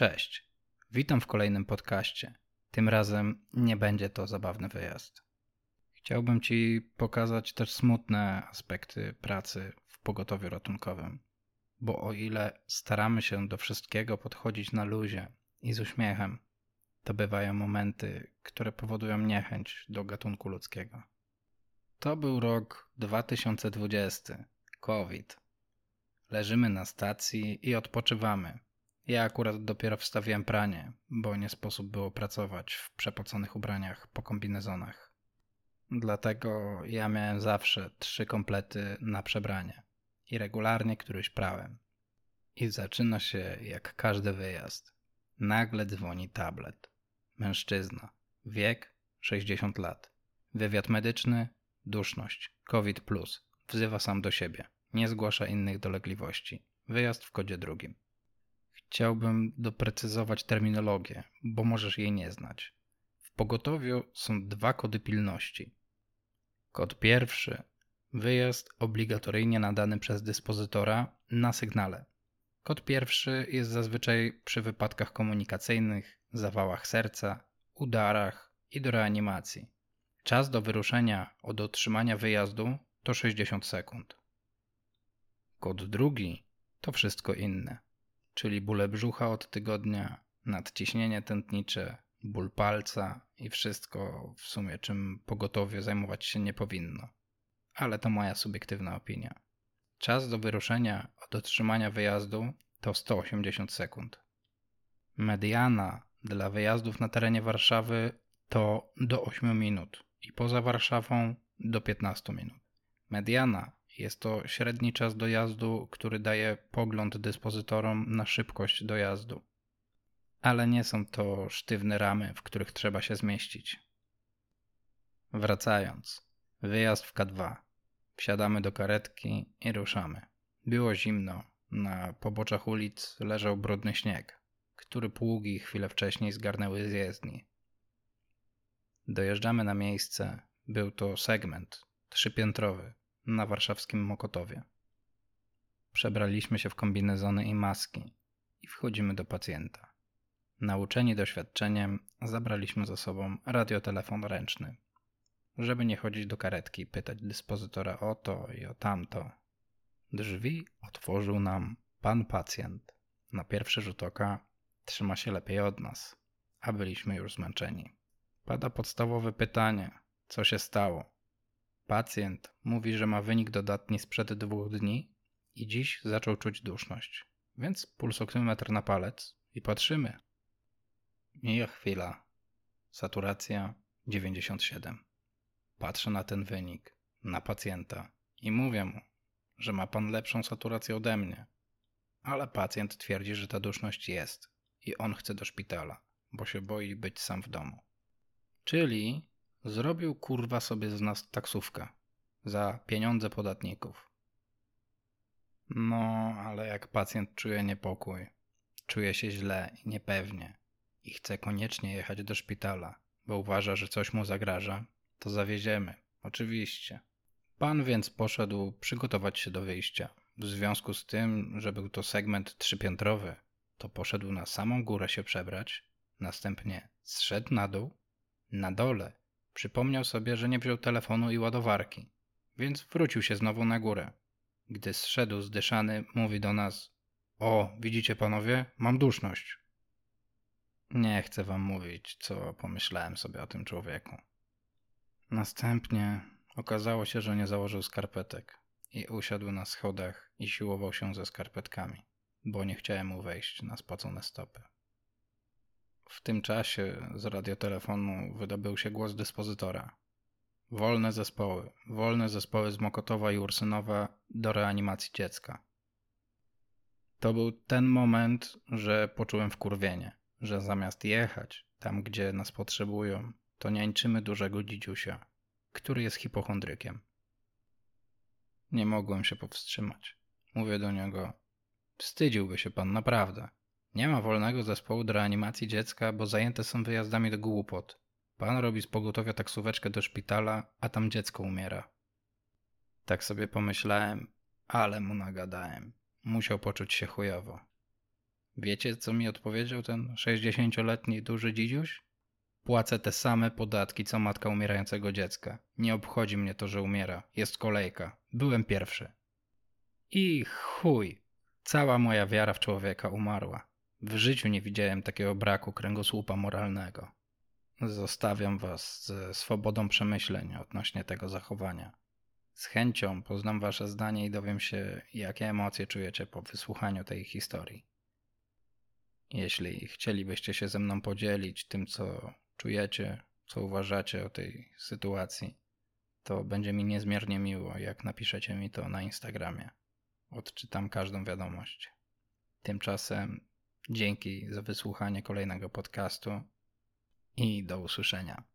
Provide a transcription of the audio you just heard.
Cześć. Witam w kolejnym podcaście. Tym razem nie będzie to zabawny wyjazd. Chciałbym Ci pokazać też smutne aspekty pracy w pogotowiu ratunkowym, bo o ile staramy się do wszystkiego podchodzić na luzie i z uśmiechem, to bywają momenty, które powodują niechęć do gatunku ludzkiego. To był rok 2020, COVID. Leżymy na stacji i odpoczywamy ja akurat dopiero wstawiłem pranie, bo nie sposób było pracować w przepoconych ubraniach po kombinezonach. Dlatego ja miałem zawsze trzy komplety na przebranie i regularnie któryś prałem. I zaczyna się jak każdy wyjazd. Nagle dzwoni tablet. Mężczyzna. Wiek 60 lat. Wywiad medyczny, duszność, COVID. Wzywa sam do siebie. Nie zgłasza innych dolegliwości. Wyjazd w kodzie drugim. Chciałbym doprecyzować terminologię, bo możesz jej nie znać. W pogotowiu są dwa kody pilności. Kod pierwszy wyjazd obligatoryjnie nadany przez dyspozytora na sygnale. Kod pierwszy jest zazwyczaj przy wypadkach komunikacyjnych, zawałach serca, udarach i do reanimacji. Czas do wyruszenia od otrzymania wyjazdu to 60 sekund. Kod drugi to wszystko inne czyli bóle brzucha od tygodnia, nadciśnienie tętnicze, ból palca i wszystko w sumie, czym pogotowie zajmować się nie powinno. Ale to moja subiektywna opinia. Czas do wyruszenia od otrzymania wyjazdu to 180 sekund. Mediana dla wyjazdów na terenie Warszawy to do 8 minut i poza Warszawą do 15 minut. Mediana jest to średni czas dojazdu, który daje pogląd dyspozytorom na szybkość dojazdu. Ale nie są to sztywne ramy, w których trzeba się zmieścić. Wracając, wyjazd w K2. Wsiadamy do karetki i ruszamy. Było zimno. Na poboczach ulic leżał brudny śnieg, który pługi chwilę wcześniej zgarnęły z jezdni. Dojeżdżamy na miejsce. Był to segment trzypiętrowy, na warszawskim Mokotowie. Przebraliśmy się w kombinezony i maski i wchodzimy do pacjenta. Nauczeni doświadczeniem, zabraliśmy ze sobą radiotelefon ręczny, żeby nie chodzić do karetki i pytać dyspozytora o to i o tamto. Drzwi otworzył nam pan pacjent. Na pierwszy rzut oka trzyma się lepiej od nas, a byliśmy już zmęczeni. Pada podstawowe pytanie: co się stało? Pacjent mówi, że ma wynik dodatni sprzed dwóch dni i dziś zaczął czuć duszność. Więc pulsoksymetr na palec i patrzymy. Mija chwila. Saturacja 97. Patrzę na ten wynik, na pacjenta i mówię mu, że ma pan lepszą saturację ode mnie. Ale pacjent twierdzi, że ta duszność jest i on chce do szpitala, bo się boi być sam w domu. Czyli Zrobił kurwa sobie z nas taksówkę. Za pieniądze podatników. No, ale jak pacjent czuje niepokój, czuje się źle i niepewnie i chce koniecznie jechać do szpitala, bo uważa, że coś mu zagraża, to zawieziemy. Oczywiście. Pan więc poszedł przygotować się do wyjścia. W związku z tym, że był to segment trzypiętrowy, to poszedł na samą górę się przebrać, następnie zszedł na dół. Na dole Przypomniał sobie, że nie wziął telefonu i ładowarki, więc wrócił się znowu na górę. Gdy zszedł zdyszany, mówi do nas: O, widzicie panowie, mam duszność. Nie chcę wam mówić, co pomyślałem sobie o tym człowieku. Następnie okazało się, że nie założył skarpetek i usiadł na schodach i siłował się ze skarpetkami, bo nie chciałem mu wejść na spocone stopy. W tym czasie z radiotelefonu wydobył się głos dyspozytora. Wolne zespoły, wolne zespoły z Mokotowa i Ursynowa do reanimacji dziecka. To był ten moment, że poczułem wkurwienie, że zamiast jechać tam, gdzie nas potrzebują, to niańczymy dużego dzidziusia, który jest hipochondrykiem. Nie mogłem się powstrzymać. Mówię do niego: Wstydziłby się pan naprawdę. Nie ma wolnego zespołu do reanimacji dziecka, bo zajęte są wyjazdami do głupot. Pan robi z pogotowia taksóweczkę do szpitala, a tam dziecko umiera. Tak sobie pomyślałem, ale mu nagadałem. Musiał poczuć się chujowo. Wiecie, co mi odpowiedział ten 60-letni duży dzidziuś? Płacę te same podatki, co matka umierającego dziecka. Nie obchodzi mnie to, że umiera. Jest kolejka. Byłem pierwszy. I chuj. Cała moja wiara w człowieka umarła. W życiu nie widziałem takiego braku kręgosłupa moralnego. Zostawiam Was ze swobodą przemyśleń odnośnie tego zachowania. Z chęcią poznam Wasze zdanie i dowiem się, jakie emocje czujecie po wysłuchaniu tej historii. Jeśli chcielibyście się ze mną podzielić tym, co czujecie, co uważacie o tej sytuacji, to będzie mi niezmiernie miło, jak napiszecie mi to na Instagramie. Odczytam każdą wiadomość. Tymczasem dzięki za wysłuchanie kolejnego podcastu i do usłyszenia.